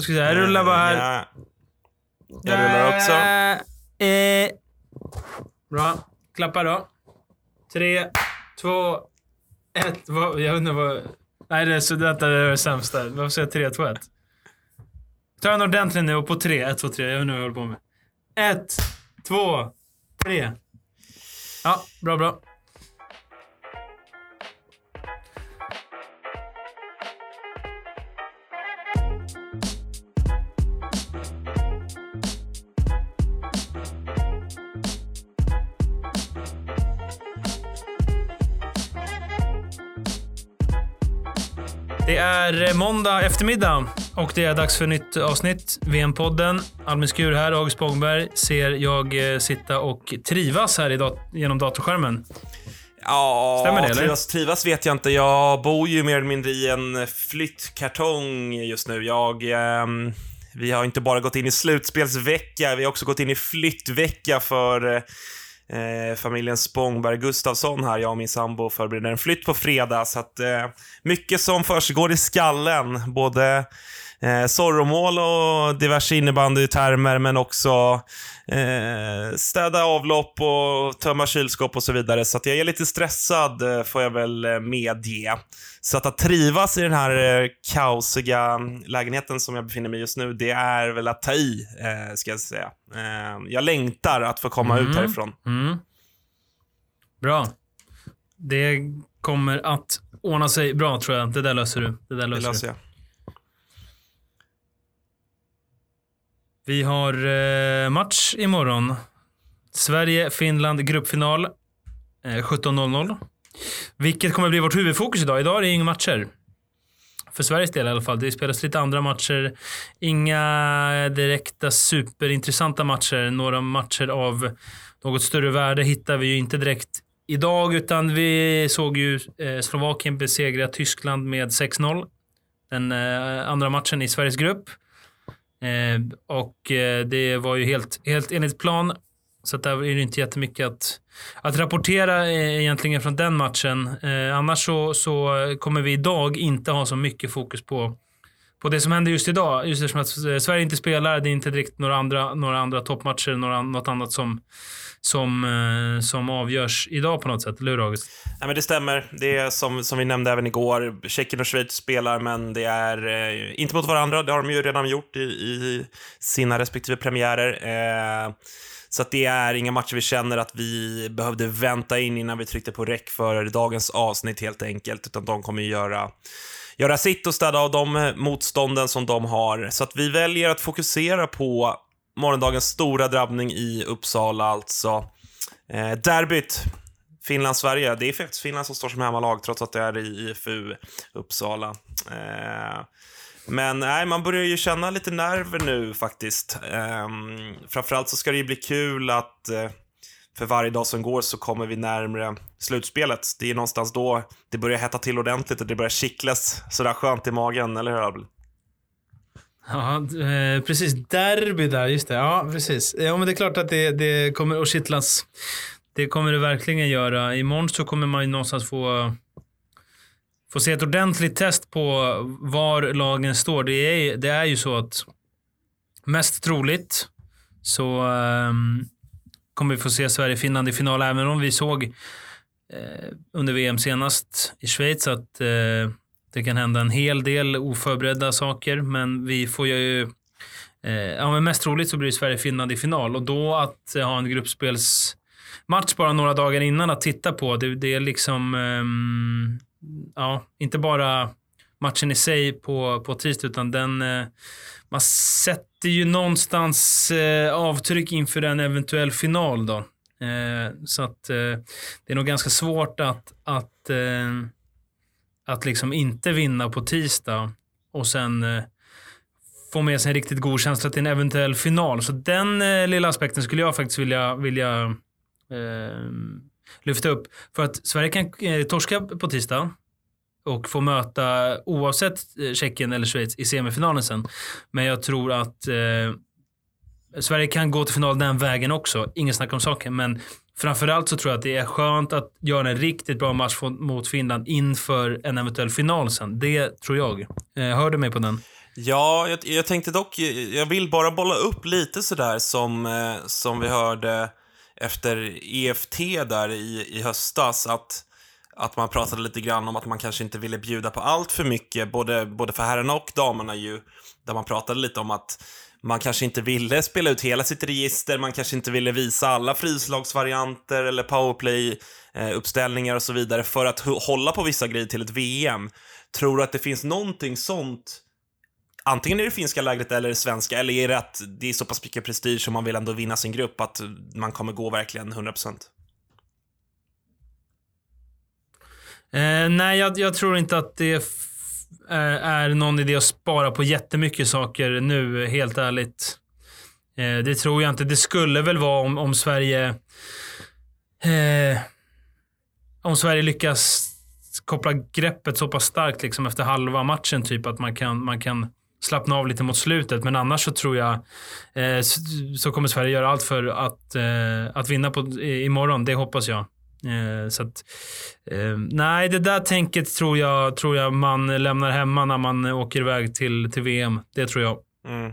Då ska se, jag rullar bara här. Ja. Jag rullar också. Eh, eh. Bra. Klappa då. Tre, två, ett. Vad- Jag undrar vad... Nej, det är så detta är det sämsta. Varför säger jag tre, två, ett? Ta en ordentlig nu och på tre. Ett, två, tre. Jag vet inte vad jag håller på med. Ett, två, tre. Ja, bra, bra. Är eh, måndag eftermiddag och det är dags för nytt avsnitt. VM-podden. Albin Skur här, August Spångberg ser jag eh, sitta och trivas här dat- genom datorskärmen. Ja, Stämmer det, eller? trivas, trivas vet jag inte. Jag bor ju mer eller mindre i en flyttkartong just nu. Jag... ehm, vi har inte bara gått in i slutspelsvecka, vi har också gått in i flyttvecka för eh, familjen Spångberg Gustafsson här. Jag och min sambo förbereder en flytt på fredag, så att eh, mycket som försiggår i skallen. Både eh, sorromål och diverse innebandytermer, men också eh, städa avlopp och tömma kylskåp och så vidare. Så att jag är lite stressad, eh, får jag väl eh, medge. Så att, att trivas i den här eh, kaosiga lägenheten som jag befinner mig i just nu, det är väl att ta i, eh, ska jag säga. Eh, jag längtar att få komma ut härifrån. Mm. Bra. Det kommer att ordna sig bra tror jag. Det där löser du. Det där Det löser löser du. jag. Vi har eh, match imorgon. Sverige-Finland gruppfinal. Eh, 17.00. Vilket kommer bli vårt huvudfokus idag. Idag är det inga matcher. För Sveriges del i alla fall. Det spelas lite andra matcher. Inga direkta superintressanta matcher. Några matcher av något större värde hittar vi ju inte direkt idag, utan vi såg ju eh, Slovakien besegra Tyskland med 6-0. Den eh, andra matchen i Sveriges grupp. Eh, och eh, det var ju helt, helt enligt plan. Så att där är det inte jättemycket att, att rapportera eh, egentligen från den matchen. Annars så, så kommer vi idag inte ha så mycket fokus på, på det som händer just idag. Just eftersom att eh, Sverige inte spelar, det är inte direkt några andra, några andra toppmatcher, några, något annat som, som, eh, som avgörs idag på något sätt. Eller hur August? Nej, men det stämmer. Det är som, som vi nämnde även igår. Tjeckien och Schweiz spelar, men det är eh, inte mot varandra. Det har de ju redan gjort i, i sina respektive premiärer. Eh, så att det är inga matcher vi känner att vi behövde vänta in innan vi tryckte på räck för dagens avsnitt helt enkelt. Utan de kommer ju göra, göra sitt och städa av de eh, motstånden som de har. Så att vi väljer att fokusera på morgondagens stora drabbning i Uppsala, alltså eh, derbyt Finland-Sverige. Det är faktiskt Finland som står som hemmalag trots att det är i IFU Uppsala. Eh, men nej, man börjar ju känna lite nerver nu faktiskt. Eh, framförallt så ska det ju bli kul att eh, för varje dag som går så kommer vi närmre slutspelet. Det är någonstans då det börjar hetta till ordentligt och det börjar kittlas sådär skönt i magen, eller hur Abel? Ja, eh, precis. Derby där, just det. Ja, precis. Ja, men det är klart att det, det kommer att kittlas. Det kommer det verkligen göra. Imorgon så kommer man ju någonstans få, få se ett ordentligt test på var lagen står. Det är, det är ju så att mest troligt så um, kommer vi få se Sverige-Finland i final, även om vi såg eh, under VM senast i Schweiz att eh, det kan hända en hel del oförberedda saker, men vi får ju... Eh, ja, men mest troligt så blir det Sverige-Finland i final. Och då att eh, ha en gruppspelsmatch bara några dagar innan att titta på, det, det är liksom... Ehm, ja, inte bara matchen i sig på, på tisdag, utan den... Eh, man sätter ju någonstans eh, avtryck inför en eventuell final då. Eh, så att eh, det är nog ganska svårt att, att eh, att liksom inte vinna på tisdag och sen eh, få med sig en riktigt god känsla till en eventuell final. Så den eh, lilla aspekten skulle jag faktiskt vilja, vilja eh, lyfta upp. För att Sverige kan eh, torska på tisdag och få möta oavsett eh, Tjeckien eller Schweiz i semifinalen sen. Men jag tror att eh, Sverige kan gå till final den vägen också. Ingen snack om saken. Men framförallt så tror jag att det är skönt att göra en riktigt bra match mot- mot Finland inför en eventuell final sen. Det tror jag. Eh, hör du mig på den? Ja, jag, jag tänkte dock, eh, jag vill bara bolla upp lite sådär som, eh, som vi hörde efter EFT där i, i höstas, att, att man pratade lite grann om att man kanske inte ville bjuda på allt för mycket, både, både för herrarna och damerna ju, där man pratade lite om att man kanske inte ville spela ut hela sitt register, man kanske inte ville visa alla frislagsvarianter eller powerplay-uppställningar eh, och så vidare för att hålla på vissa grejer till ett VM. Tror du att det finns någonting sånt antingen i det finska lägret eller i det svenska, eller är det att det är så pass mycket prestige som man vill ändå vinna sin grupp att man kommer gå verkligen 100%? Eh, nej, jag, jag, tror inte att det eh, är någon idé att spara på jättemycket saker nu, helt ärligt. Eh, det tror jag inte. Det skulle väl vara om, om Sverige... Eh, om Sverige lyckas koppla greppet så pass starkt liksom efter halva matchen, typ att man kan, man kan slappna av lite mot slutet. Men annars så tror jag eh, så kommer Sverige göra allt för att, eh, att vinna på, i, imorgon. Det hoppas jag. Eh, så att, eh, nej, det där tänket tror jag, tror jag man lämnar hemma när man åker iväg till, till VM. Det tror jag. Mm.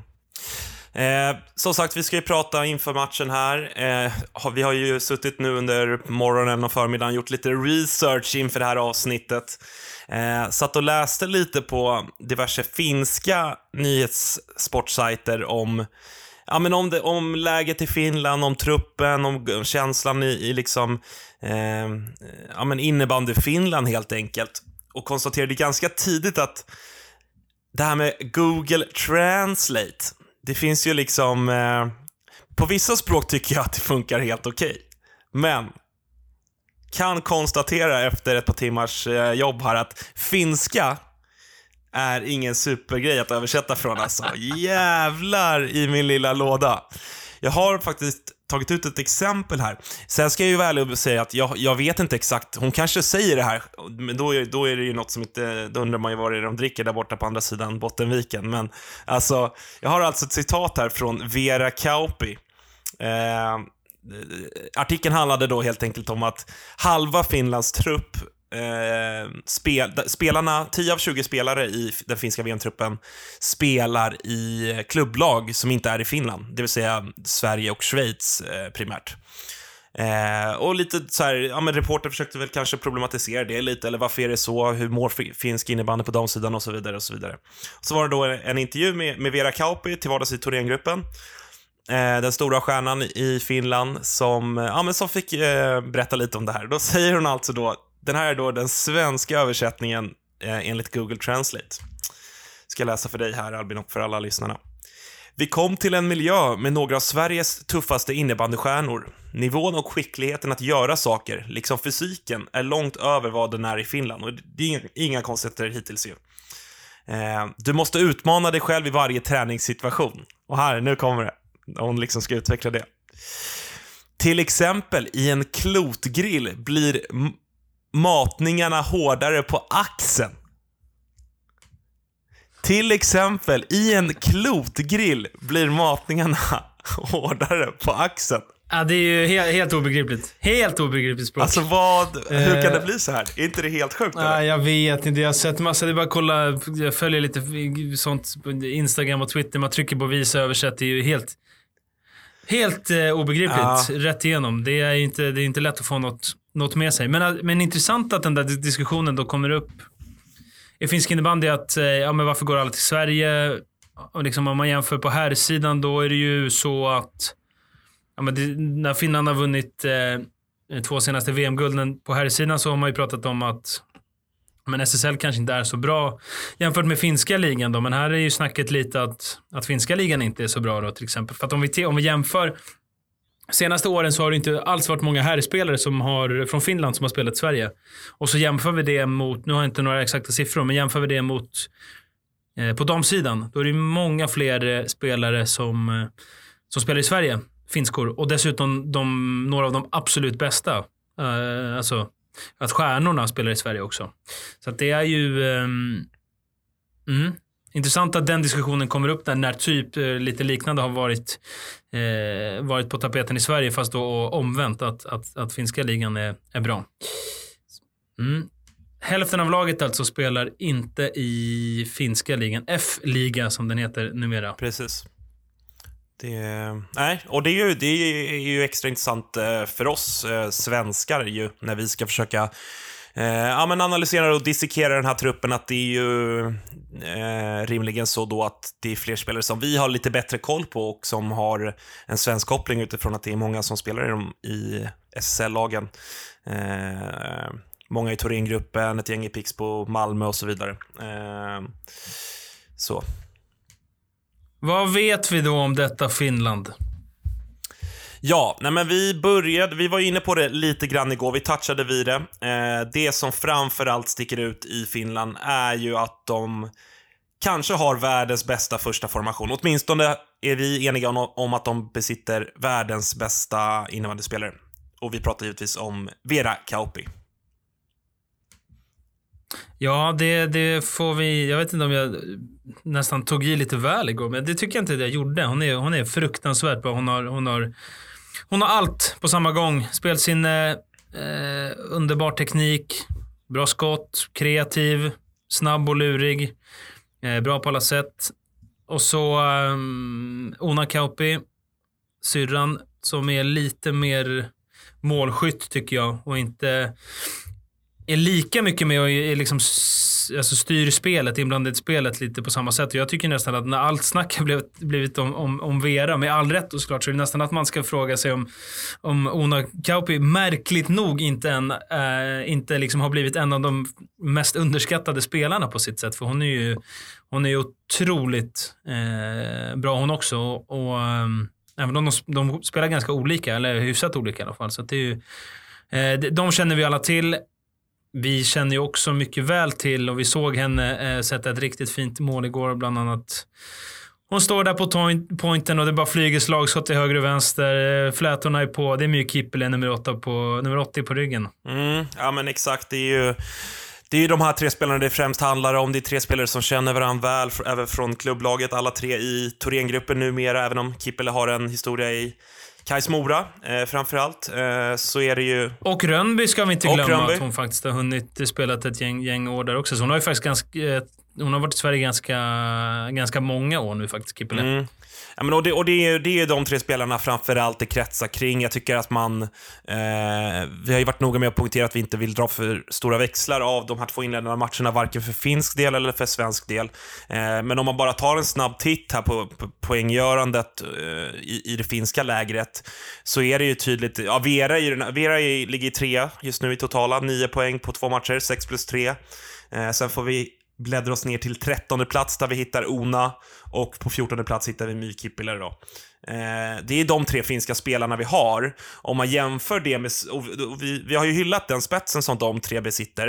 Eh, som sagt, vi ska ju prata inför matchen här. Eh, vi har ju suttit nu under morgonen och förmiddagen gjort lite research inför det här avsnittet. Eh, satt och läste lite på diverse finska nyhetssportsajter om ja, men om, det, om läget i Finland, om truppen, om känslan i, i liksom, eh, ja, men innebandy Finland helt enkelt. Och konstaterade ganska tidigt att det här med Google Translate, det finns ju liksom, eh, på vissa språk tycker jag att det funkar helt okej. Okay. Men kan konstatera efter ett par timmars eh, jobb här att finska är ingen supergrej att översätta från alltså. Jävlar i min lilla låda. Jag har faktiskt tagit ut ett exempel här. Sen ska jag ju väl säga att jag, jag vet inte exakt, hon kanske säger det här, men då är, då är det ju något som inte, då undrar man ju vad det är de dricker där borta på andra sidan Bottenviken. Men alltså, jag har alltså ett citat här från Vera Kauppi. Eh, artikeln handlade då helt enkelt om att halva Finlands trupp Eh, spel, spelarna, 10 av 20 spelare i den finska VM-truppen spelar i klubblag som inte är i Finland, det vill säga Sverige och Schweiz eh, primärt. Eh, och lite så här, ja men reporter försökte väl kanske problematisera det lite, eller varför är det så, hur mår finsk innebandy på damsidan och så vidare och så vidare. Så var det då en intervju med, med Vera Kauppi till vardags i Thorengruppen eh, den stora stjärnan i Finland som, ja, men som fick eh, berätta lite om det här. Då säger hon alltså då, den här är då den svenska översättningen eh, enligt Google Translate. Ska läsa för dig här Albin och för alla lyssnarna. Vi kom till en miljö med några av Sveriges tuffaste innebandystjärnor. Nivån och skickligheten att göra saker, liksom fysiken, är långt över vad den är i Finland. Och det är inga, inga konstigheter hittills ju. Eh, du måste utmana dig själv i varje träningssituation. Och här, nu kommer det hon liksom ska utveckla det. Till exempel i en klotgrill blir matningarna hårdare på axeln. Till exempel i en klotgrill blir matningarna hårdare på axeln. Ja, det är ju helt, helt obegripligt. Helt obegripligt språk. Alltså vad, hur kan det bli så här? Är inte det helt sjukt? Nej, jag vet inte. Jag har sett massa, det är bara att kolla, jag följer lite sånt på Instagram och Twitter. Man trycker på visa översätt. Det är ju helt, Helt eh, obegripligt, ja. rätt igenom. Det är inte, det är inte lätt att få något, något med sig. Men, men intressant att den där diskussionen då kommer upp i finsk innebandy. Att, eh, ja, men varför går alla till Sverige? Och liksom, om man jämför på här sidan då är det ju så att ja, men det, när Finland har vunnit eh, två senaste VM-gulden på här sidan så har man ju pratat om att men SSL kanske inte är så bra jämfört med finska ligan då. Men här är ju snacket lite att, att finska ligan inte är så bra då till exempel. För att om vi, om vi jämför Senaste åren så har det inte alls varit många herrspelare som har, från Finland som har spelat i Sverige. Och så jämför vi det mot, nu har jag inte några exakta siffror, men jämför vi det mot eh, på damsidan. Då är det många fler eh, spelare som, eh, som spelar i Sverige, finskor. Och dessutom de, några av de absolut bästa. Eh, alltså att stjärnorna spelar i Sverige också. Så att det är ju... Eh, mm, intressant att den diskussionen kommer upp där när typ eh, lite liknande har varit, eh, varit på tapeten i Sverige fast då omvänt att, att, att finska ligan är, är bra. Mm. hälften av laget alltså spelar inte i finska ligan. F-liga som den heter numera. Precis. Det, nej, och det är, ju, det är ju extra intressant eh, för oss eh, svenskar ju, när vi ska försöka Eh, ja, men analyserar och dissekerar den här truppen, att det är ju eh, rimligen så då att det är fler spelare som vi har lite bättre koll på och som har en svensk koppling utifrån att det är många som spelar i, dem, i SSL-lagen. Eh, många i Thorengruppen, ett gäng i Pixbo, Malmö och så vidare. Eh, så. Vad vet vi då om detta Finland? Ja, nej men vi började, vi var inne på det lite grann igår, vi touchade vid det. Eh, det som framförallt sticker ut i Finland är ju att de kanske har världens bästa första formation. Åtminstone är vi eniga om, att de besitter världens bästa innebandyspelare. Och vi pratar givetvis om Vera Kauppi. Ja, det, det får vi... Jag vet inte om jag nästan tog i lite väl igår, men det tycker jag inte att jag gjorde. Hon är, hon är fruktansvärt bra. Hon har, hon, har, hon har allt på samma gång. Spelsinne, eh, underbar teknik, bra skott, kreativ, snabb och lurig. Eh, bra på alla sätt. Och så um, Ona Kauppi, syrran, som är lite mer målskytt tycker jag och inte är lika mycket med och är liksom alltså styr spelet, inblandad i spelet lite på samma sätt. Och jag tycker nästan att när allt snack har blivit, blivit om, om, om Vera, med all rätt och såklart, så är det nästan att man ska fråga sig om, om Ona Kauppi märkligt nog inte, en, äh, inte liksom har blivit en av de mest underskattade spelarna på sitt sätt. För hon är ju, hon är ju otroligt äh, bra hon också. Och, och ähm, även om de, de spelar ganska olika, eller hyfsat olika i alla fall. Så det är ju, de känner vi alla till. Vi känner ju också mycket väl till och vi såg henne eh, sätta ett riktigt fint mål igår bland annat. Hon står där på pointen och det bara flyger slagskott till höger och vänster. Eh, flätorna är på. Det är My Kippele, nummer, på, nummer 80 på ryggen. Mm, ja men exakt. Det är ju... Det är ju de här tre spelarna det främst handlar om. Det är tre spelare som känner varandra väl, även från klubblaget. Alla tre i Thorengruppen numera, även om Kippele har en historia i Kais Mora eh, framförallt, eh, så är det ju... Och Rönnby ska vi inte glömma att hon faktiskt har hunnit spela ett gäng, gäng år där också. Så hon har ju faktiskt ganska... Eh, hon har varit i Sverige ganska, ganska många år nu faktiskt, Kippele. Mm. Ja, men och det, och det, är, det är de tre spelarna framförallt det kretsar kring. Jag tycker att man... Eh, vi har ju varit noga med att poängtera att vi inte vill dra för stora växlar av de här två inledande matcherna, varken för finsk del eller för svensk del. Eh, men om man bara tar en snabb titt här på, på poänggörandet eh, i, i det finska lägret, så är det ju tydligt. Ja, Vera, är, Vera är, ligger i trea just nu i totala, nio poäng på två matcher, sex plus tre. Eh, sen får vi bläddrar oss ner till trettonde plats där vi hittar Ona och på fjortonde plats hittar vi My Kippilä då. Eh, det är de tre finska spelarna vi har. Om man jämför det med... Vi, vi, har ju hyllat den spetsen som de tre besitter.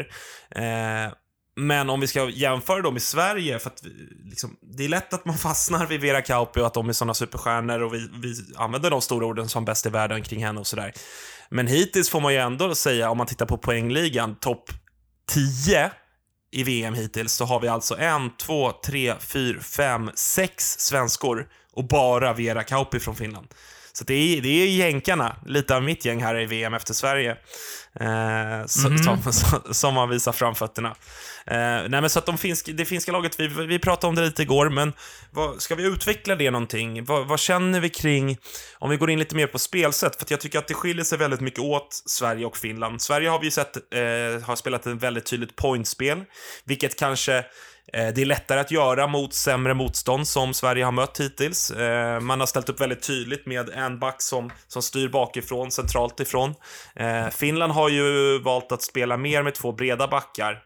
Eh, men om vi ska jämföra dem i Sverige, för att vi, liksom, det är lätt att man fastnar vid Vera Kauppi och att de är sådana superstjärnor och vi, vi använder de stora orden som bäst i världen kring henne och sådär. Men hittills får man ju ändå säga, om man tittar på poängligan, topp 10 i VM hittills så har vi alltså en, två, tre, fyra, fem, sex svenskor och bara Vera Kauppi från Finland. Så det är, det är jänkarna, lite av mitt gäng här i VM efter Sverige, eh, som, mm som, som har visat framfötterna. Eh, nej, men så att de finsk, det finska laget, vi, vi pratade om det lite igår, men vad, ska vi utveckla det någonting? Vad, vad, känner vi kring, om vi går in lite mer på spelsätt, för jag tycker att det skiljer sig väldigt mycket åt Sverige och Finland. Sverige har vi ju sett, eh, har spelat ett väldigt tydligt pointspel, vilket kanske Eh, det är lättare att göra mot sämre motstånd som Sverige har mött hittills. Eh, man har ställt upp väldigt tydligt med en back som, som styr bakifrån, centralt ifrån. Eh, Finland har ju valt att spela mer med två breda backar.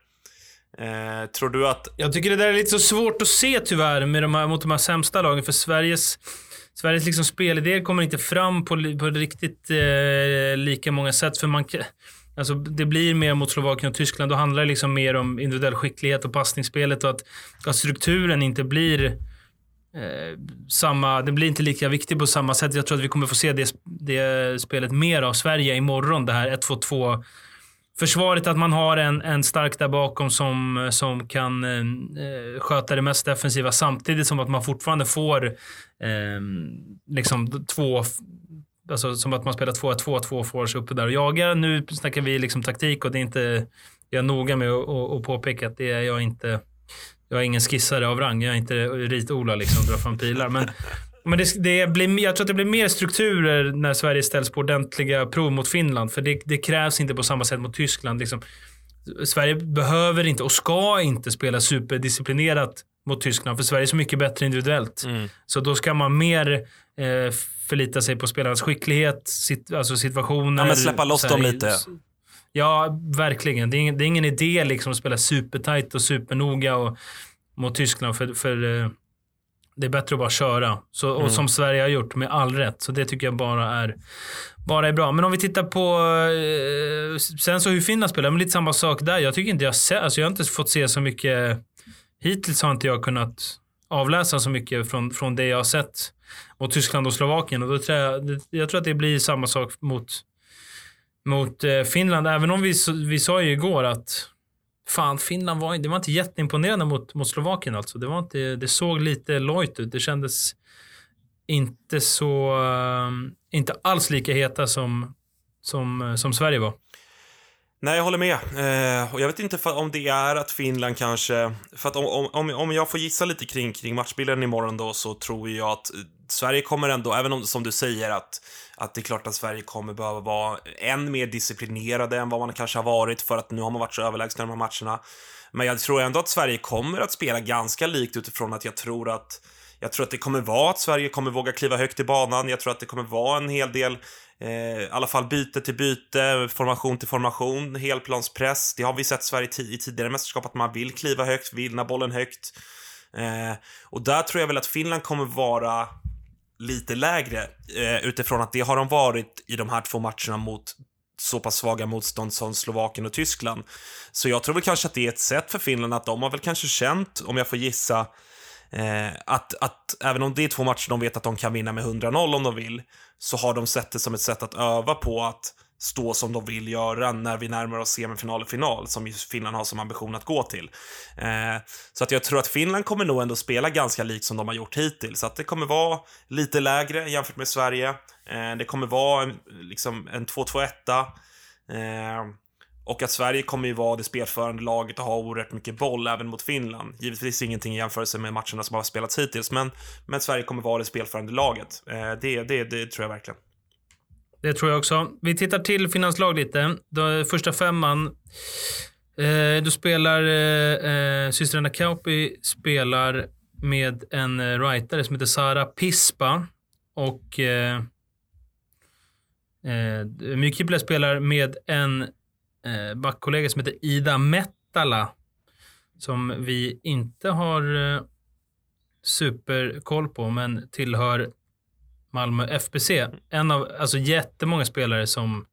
Tror du att... Jag tycker det där är lite så svårt att se tyvärr med de här, mot de här sämsta lagen, för Sveriges Sveriges liksom spelidéer kommer inte fram på, på riktigt eh, lika många sätt. För man, Alltså, det blir mer mot Slovakien och Tyskland. Då handlar det liksom mer om individuell skicklighet och passningsspelet och att, att strukturen inte blir eh, samma... Den blir inte lika viktig på samma sätt. Jag tror att vi kommer få se det, det spelet mer av Sverige imorgon. Det här 1-2-2 försvaret, att man har en, en stark där bakom som, som kan eh, sköta det mest defensiva samtidigt som att man fortfarande får eh, liksom två Alltså som att man spelar 2-2, två forwards uppe där och jagar. Nu snackar vi liksom taktik och det är inte jag är noga med att, påpeka att det är jag inte. Jag är ingen skissare av rang. Jag är inte rit-Ola liksom, drar fram pilar. Men, men det, det blir, jag tror att det blir mer strukturer när Sverige ställs på ordentliga prov mot Finland. För det, det krävs inte på samma sätt mot Tyskland. Liksom. Sverige behöver inte och ska inte spela superdisciplinerat mot Tyskland. För Sverige är så mycket bättre individuellt. Mm. Så då ska man mer eh, förlita sig på spelarnas skicklighet, sit, alltså situationer. Ja, men släppa loss dem lite. Ja, verkligen. Det är, ingen, det är ingen idé liksom att spela supertight och supernoga och, mot Tyskland. För, för eh, det är bättre att bara köra. Så, och mm. som Sverige har gjort med all rätt. Så det tycker jag bara är, bara är bra. Men om vi tittar på eh, sen så hur Finland spelar, men lite samma sak där. Jag tycker inte jag ser, alltså jag har inte fått se så mycket. Hittills har inte jag kunnat avläsa så mycket från, från det jag har sett mot Tyskland och Slovakien. Och då tror jag, jag tror att det blir samma sak mot, mot eh, Finland. Även om vi, vi sa ju igår att fan, Finland var, det var inte jätteimponerande mot, mot Slovakien alltså. Det, var inte, det såg lite lojt ut. Det kändes inte så, eh, inte alls lika heta som, som, eh, som Sverige var. Nej, jag håller med. Eh, och jag vet inte om det är att Finland kanske... För att om, om, om jag får gissa lite kring, kring matchbilden imorgon då så tror jag att eh, Sverige kommer ändå, även om som du säger att, att det är klart att Sverige kommer behöva vara än mer disciplinerade än vad man kanske har varit för att nu har man varit så överlägsna i de här matcherna. Men jag tror ändå att Sverige kommer att spela ganska likt utifrån att jag tror att jag tror att det kommer vara att Sverige kommer våga kliva högt i banan. Jag tror att det kommer vara en hel del, eh, i alla fall byte till byte, formation till formation, helplanspress. Det har vi sett Sverige i tidigare mästerskap att man vill kliva högt, vinna bollen högt. Eh, och där tror jag väl att Finland kommer vara lite lägre eh, utifrån att det har de varit i de här två matcherna mot så pass svaga motstånd som Slovakien och Tyskland. Så jag tror väl kanske att det är ett sätt för Finland att de har väl kanske känt, om jag får gissa, eh, att, att även om det är två matcher de vet att de kan vinna med 100-0 om de vill, så har de sett det som ett sätt att öva på att stå som de vill göra när vi närmar oss semifinal och final, som ju Finland har som ambition att gå till. Eh, så att jag tror att Finland kommer nog ändå spela ganska likt som de har gjort hittills, så att det kommer vara lite lägre jämfört med Sverige. Eh, det kommer vara en, liksom en 2-2-1. Och att Sverige kommer ju vara det spelförande laget och ha oerhört mycket boll även mot Finland. Givetvis ingenting i jämförelse med matcherna som har spelats hittills, men, men Sverige kommer vara det spelförande laget. Eh, det, det, det tror jag verkligen. Det tror jag också. Vi tittar till Finlands lag lite. Då, första femman. Eh, då spelar eh, eh systrarna Kauppi spelar med en eh, writare som heter Sara Pispa. Och eh, eh, Mykipla spelar med en eh, backkollega som heter Ida Mettala. Som vi inte har eh, superkoll på, men tillhör Malmö FBC. En av alltså, jättemånga spelare som,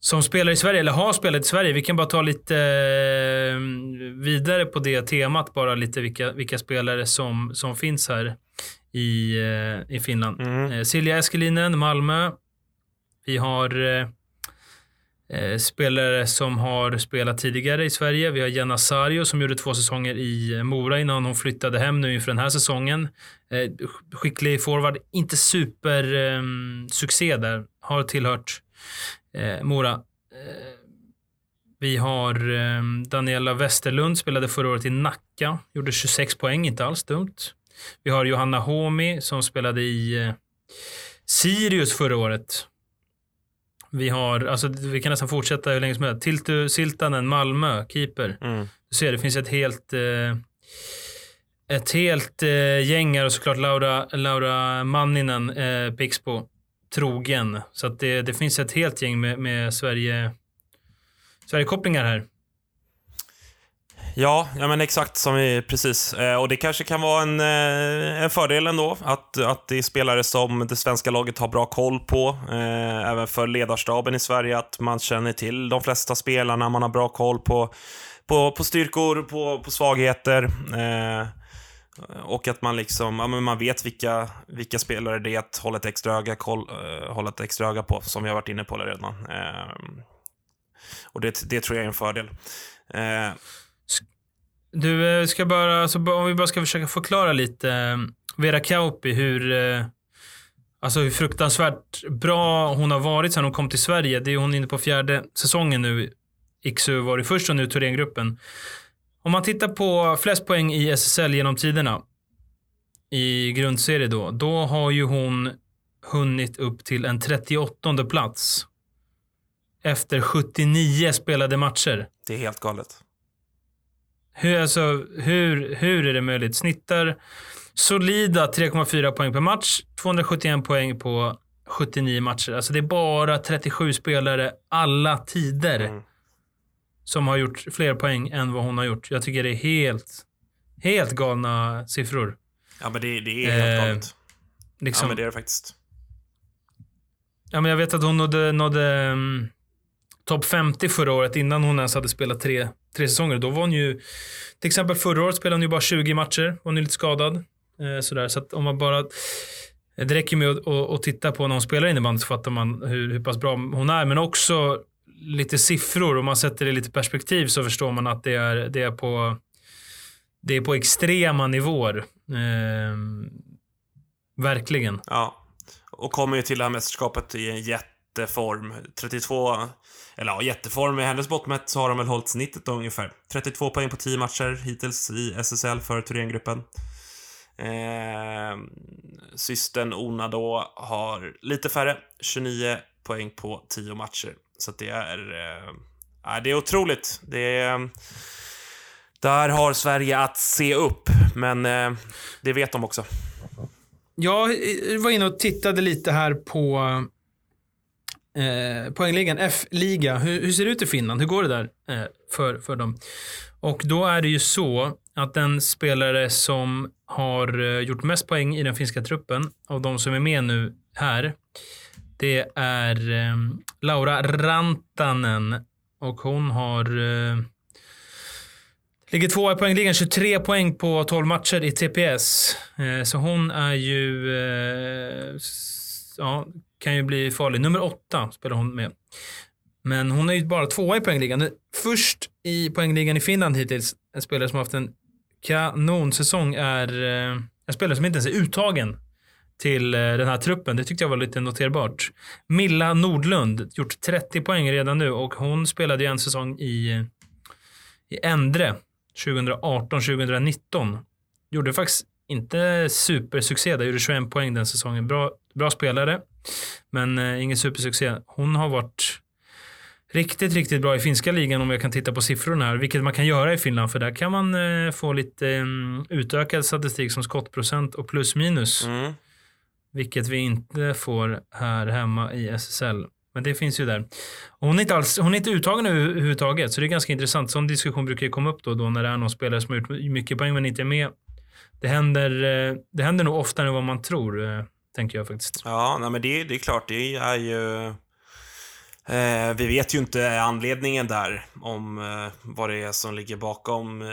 som spelar i Sverige, eller har spelat i Sverige. Vi kan bara ta lite eh, vidare på det temat, bara lite vilka, vilka spelare som, som finns här i, eh, i Finland. Mm. Eh, Silja Eskelinen, Malmö. Vi har Eh, spelare som har spelat tidigare i Sverige. Vi har Jenna Sario som gjorde två säsonger i Mora innan hon flyttade hem nu inför den här säsongen. Eh, skicklig forward, inte super um, succé där. Har tillhört uh, Mora. Uh, vi har um, Daniela Westerlund, spelade förra året i Nacka. Gjorde 26 poäng, inte alls dumt. Vi har Johanna Homi som spelade i uh, Sirius förra året. Vi har, alltså vi kan nästan fortsätta hur länge som helst. Tiltu Siltanen, Malmö, keeper. Mm. Du ser, det finns ett helt eh, ett helt eh, gäng här och såklart Laura, Laura Manninen, eh, Pixbo, trogen. Så att det, det finns ett helt gäng med, med Sverige, Sverige-kopplingar här. Ja, ja men exakt som vi, precis. Eh, och det kanske kan vara en, eh, en fördel ändå, att, att det är spelare som det svenska laget har bra koll på. Eh, även för ledarstaben i Sverige, att man känner till de flesta spelarna, man har bra koll på, på, på styrkor, på, på svagheter. Eh, och att man liksom, ja, men man vet vilka, vilka spelare det är att hålla ett extra öga, koll, eh, hålla ett extra öga på, som vi har varit inne på redan. Eh, och det, det tror jag är en fördel. Eh, du, eh, ska bara, alltså, om vi bara ska försöka förklara lite. Eh, Vera Kauppi, hur, eh, alltså hur fruktansvärt bra hon har varit sedan hon kom till Sverige. Det är hon inne på fjärde säsongen nu Iksu det först och nu Thorengruppen. Om man tittar på flest poäng i SSL genom tiderna i grundserie då, då har ju hon hunnit upp till en 38 plats. Efter 79 spelade matcher. Det är helt galet. Hur, alltså, hur, hur är det möjligt? Snittar solida 3,4 poäng per match, 271 poäng på 79 matcher. Alltså det är bara 37 spelare alla tider Mm. som har gjort fler poäng än vad hon har gjort. Jag tycker det är helt, helt galna siffror. Ja, men det, det är helt Eh, galet. Liksom. Ja, men det är det faktiskt. Ja, men jag vet att hon nådde, nådde um, topp 50 förra året innan hon ens hade spelat tre, tre säsonger. Då var hon ju, till exempel förra året spelade hon ju bara 20 matcher. Hon är lite skadad. Eh, sådär. Så att om man bara, eh, det räcker med att, att, att titta på när hon spelar innebandy så fattar man hur, hur pass bra hon är. Men också lite siffror. Om man sätter det i lite perspektiv så förstår man att det är, det är, på, det är på extrema nivåer. Eh, verkligen. Ja. Och kommer ju till det här mästerskapet i en jätteform. 32, eller ja, jätteform. I hennes mått mätt så har de väl hållit snittet då, ungefär. 32 poäng på 10 matcher hittills i SSL för Thorengruppen. Eh, systern Ona då har lite färre, 29 poäng på 10 matcher. Så att det är... Eh, ja, det är otroligt. Det är... Där har Sverige att se upp, men eh, det vet de också. Jag var inne och tittade lite här på eh, poängligan, F-liga. Hur, hur ser det ut i Finland? Hur går det där eh, för, för dem? Och då är det ju så att den spelare som har eh, gjort mest poäng i den finska truppen av de som är med nu här, det är eh, Laura Rantanen och hon har eh, Ligger tvåa i poängligan, 23 poäng på 12 matcher i TPS. Eh, så hon är ju... Eh, ja, kan ju bli farlig. Nummer åtta spelar hon med. Men hon är ju bara tvåa i poängligan. Först i poängligan i Finland hittills, en spelare som har haft en kanonsäsong är eh, en spelare som inte ens är uttagen till eh, den här truppen. Det tyckte jag var lite noterbart. Milla Nordlund, gjort 30 poäng redan nu och hon spelade ju en säsong i, i Endre 2018-2019. Gjorde faktiskt inte supersuccé där, gjorde 21 poäng den säsongen. Bra, bra spelare, men eh, ingen supersuccé. Hon har varit riktigt, riktigt bra i finska ligan om jag kan titta på siffrorna här, vilket man kan göra i Finland, för där kan man eh, få lite eh, utökad statistik som skottprocent och plus minus, Mm. vilket vi inte får här hemma i SSL. Men det finns ju där. Och hon, är inte alls, hon är inte uttagen över- överhuvudtaget, så det är ganska intressant. Sån diskussion brukar ju komma upp då, då när det är någon spelare som har gjort mycket poäng men inte är med. Det händer, eh, det händer nog oftare än vad man tror, eh, tänker jag faktiskt. Ja, nej, men det, det är klart, det är ju... Eh, vi vet ju inte anledningen där, om eh, vad det är som ligger bakom eh,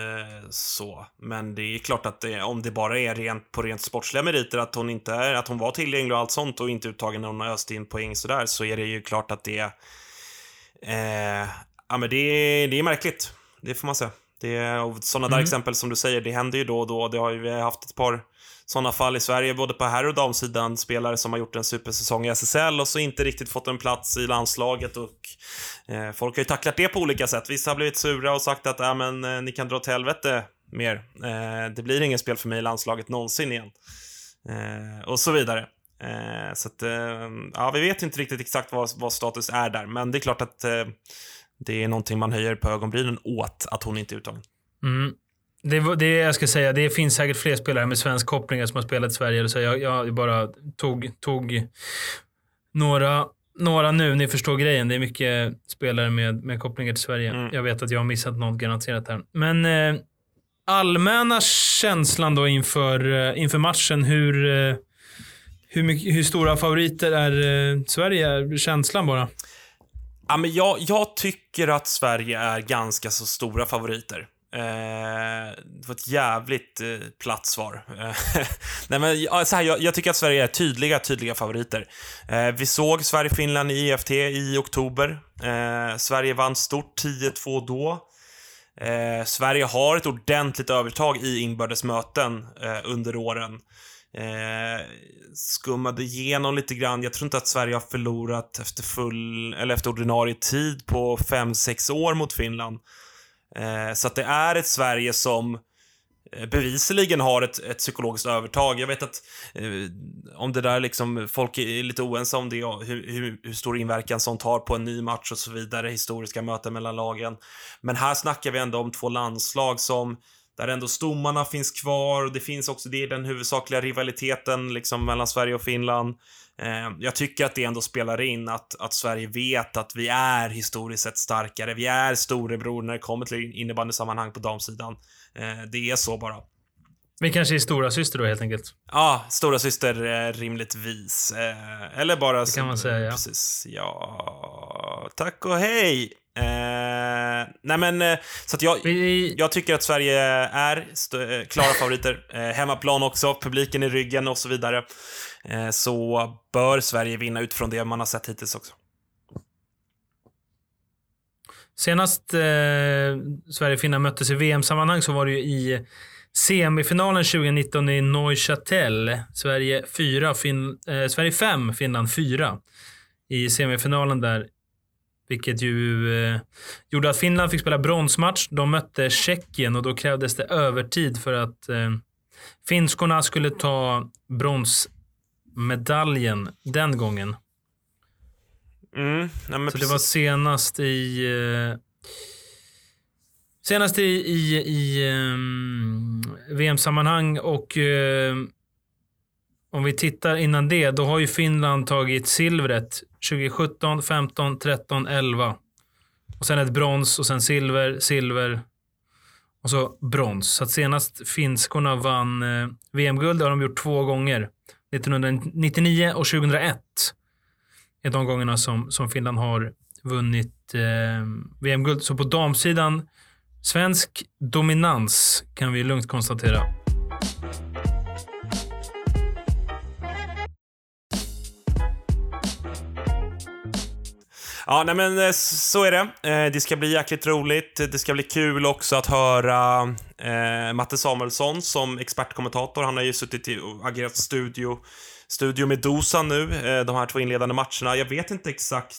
så. Men det är klart att det, om det bara är rent, på rent sportsliga meriter, att hon inte är, att hon var tillgänglig och allt sånt och inte uttagen när hon har öst in poäng sådär, så är det ju klart att det eh, Ja, men det, är- det är märkligt. Det får man säga. Det och sådana där Mm. exempel som du säger, det händer ju då och då. Det har ju vi har haft ett par sådana fall i Sverige, både på herr och damsidan. Spelare som har gjort en supersäsong i SSL och så inte riktigt fått en plats i landslaget. Och, eh, folk har ju tacklat det på olika sätt. Vissa har blivit sura och sagt att äh, men, eh, ni kan dra åt helvete mer. Eh, det blir ingen spel för mig i landslaget någonsin igen. Eh, och så vidare. Eh, så att, eh, ja, vi vet inte riktigt exakt vad, vad status är där, men det är klart att eh, det är någonting man höjer på ögonbrynen åt att hon inte är uttagen. Mm. Det, det jag ska säga, det finns säkert fler spelare med svensk kopplingar som har spelat i Sverige. Så jag, jag bara tog, tog några, några nu. Ni förstår grejen. Det är mycket spelare med, med kopplingar till Sverige. Mm. Jag vet att jag har missat något garanterat här. Men eh, allmänna känslan då inför, eh, inför matchen. Hur, eh, hur, mycket, hur stora favoriter är eh, Sverige? Känslan bara. Ja, men jag, jag tycker att Sverige är ganska så stora favoriter. Eh, det var ett jävligt eh, platt svar. Nej, men, ja, så här, jag, jag tycker att Sverige är tydliga, tydliga favoriter. Eh, vi såg Sverige-Finland i EFT i oktober. Eh, Sverige vann stort 10-2 då. Eh, Sverige har ett ordentligt övertag i inbördes möten eh, under åren. eh, skummade igenom lite grann. Jag tror inte att Sverige har förlorat efter full, eller efter ordinarie tid på 5-6 år mot Finland. Eh, så att det är ett Sverige som eh, bevisligen har ett, ett psykologiskt övertag. Jag vet att eh, om det där liksom, folk är lite oense om det, hur, hur, hur, stor inverkan sånt har på en ny match och så vidare, historiska möten mellan lagen. Men här snackar vi ändå om två landslag som där ändå stommarna finns kvar och det finns också, det är den huvudsakliga rivaliteten liksom mellan Sverige och Finland. Eh, jag tycker att det ändå spelar in att, att Sverige vet att vi är historiskt sett starkare. Vi är storebror när det kommer till innebandysammanhang på damsidan. Eh, det är så bara. Vi kanske är stora syster då helt enkelt? Ja, stora syster eh, rimligtvis. Eller bara... Det kan man säga, ja. Precis. Ja, tack och hej. Eh, nej men, så att jag, Vi... jag tycker att Sverige är eh, klara favoriter. Eh, hemmaplan också, publiken i ryggen och så vidare. Eh, så bör Sverige vinna utifrån det man har sett hittills också. Senast eh, Sverige och Finland möttes i VM-sammanhang så var det ju i semifinalen 2019 i Neuchâtel. Sverige 4, fin eh, Sverige 5, Finland 4 i semifinalen där. Vilket ju eh, gjorde att Finland fick spela bronsmatch. De mötte Tjeckien och då krävdes det övertid för att eh, finskorna skulle ta brons bronsmedaljen den gången. Mm, ja, Så det var senast i... Eh, senast i, i, i um, VM-sammanhang och uh, om vi tittar innan det, då har ju Finland tagit silvret 2017, 15, 13, 11. Och sen ett brons och sen silver, silver och så brons. Så senast finskorna vann eh, VM-guld, har de gjort två gånger. 1999 och 2001 är de gångerna som, som Finland har vunnit eh, VM-guld. Så på damsidan, svensk dominans kan vi lugnt konstatera. Ja, nej men eh, så är det. Eh, det ska bli jäkligt roligt. Det ska bli kul också att höra eh, Matte Samuelsson som expertkommentator. Han har ju suttit och agerat studio, studio med Dosa nu, eh, de här två inledande matcherna. Jag vet inte exakt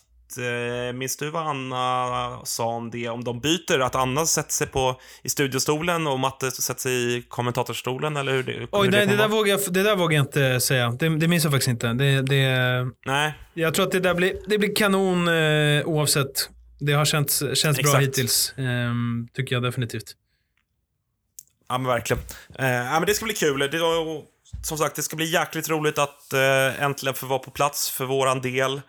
minns du vad Anna sa om det? Om de byter? Att Anna sätter sig på, i studiostolen och Matte sätter sig i kommentatorstolen? Eller hur det, Oj, det, det, där vågar jag, det där vågar jag inte säga. Det, det minns jag faktiskt inte. Det, det, Nej. Jag tror att det där blir, det blir kanon eh, oavsett. Det har känts, känts bra hittills. Eh, tycker jag definitivt. Ja, men verkligen. Eh, ja, men det ska bli kul. Det, som sagt, det ska bli jäkligt roligt att eh, äntligen få vara på plats för våran del.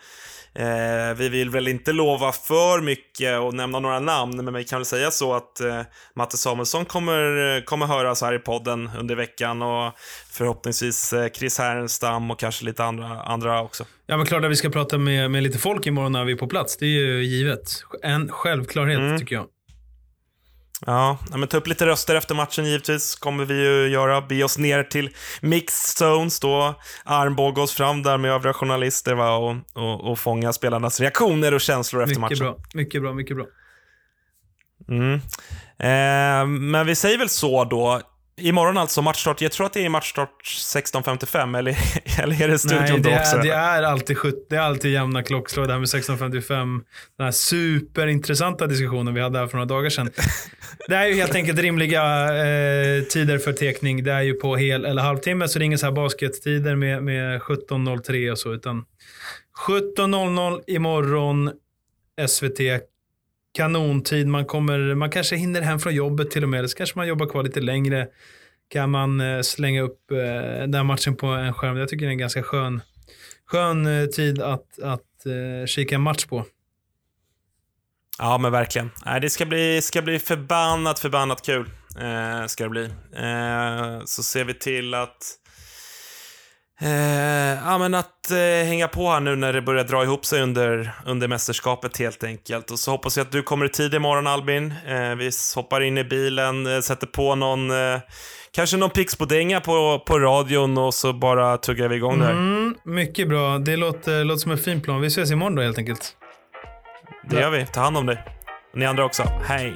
Eh, vi vill väl inte lova för mycket och nämna några namn, men vi kan väl säga så att eh, Matte Samuelsson kommer, kommer höras här i podden under veckan och förhoppningsvis eh, Chris Härenstam och kanske lite andra, andra också. Ja, men klart att vi ska prata med, med lite folk imorgon när vi är på plats. Det är ju givet. En självklarhet mm. tycker jag. Ja, men ta upp lite röster efter matchen givetvis, kommer vi ju göra. Be oss ner till mixed zones då, armbåga oss fram där med övriga journalister va? Och, och, och fånga spelarnas reaktioner och känslor efter mycket matchen. Bra, mycket bra, mycket bra. Mm. Eh, men vi säger väl så då. Imorgon alltså matchstart. Jag tror att det är matchstart 16.55 eller, eller är det studion Nej, det då också? Är, det är alltid, det är alltid jämna klockslag det här med 16.55. Den här superintressanta diskussionen vi hade här för några dagar sedan. Det är ju helt enkelt rimliga eh, tider för tekning. Det är ju på hel eller halvtimme, så det är inga så här baskettider med, med 17.03 och så, utan 17.00 imorgon SVT kanontid. Man, kommer, man kanske hinner hem från jobbet till och med. Eller så kanske man jobbar kvar lite längre. Kan man eh, slänga upp eh, den matchen på en skärm. Jag tycker det är en ganska skön, skön eh, tid att, att kika en match på. Ja, men verkligen. det ska bli, ska bli förbannat, förbannat kul. Eh, ska det bli. Eh, så ser vi till att Eh, ja, men att eh, hänga på här nu när det börjar dra ihop sig under, under mästerskapet helt enkelt. Och så hoppas jag att du kommer i tid imorgon Albin. Eh, vi hoppar in i bilen, eh, sätter på någon, eh, kanske någon Pixbo-dänga på, på radion och så bara tuggar vi igång där. Mm, mycket bra. Det låter, låter som en fin plan. Vi ses imorgon då helt enkelt. Det gör vi. Ta hand om dig. Ni andra också. Hej!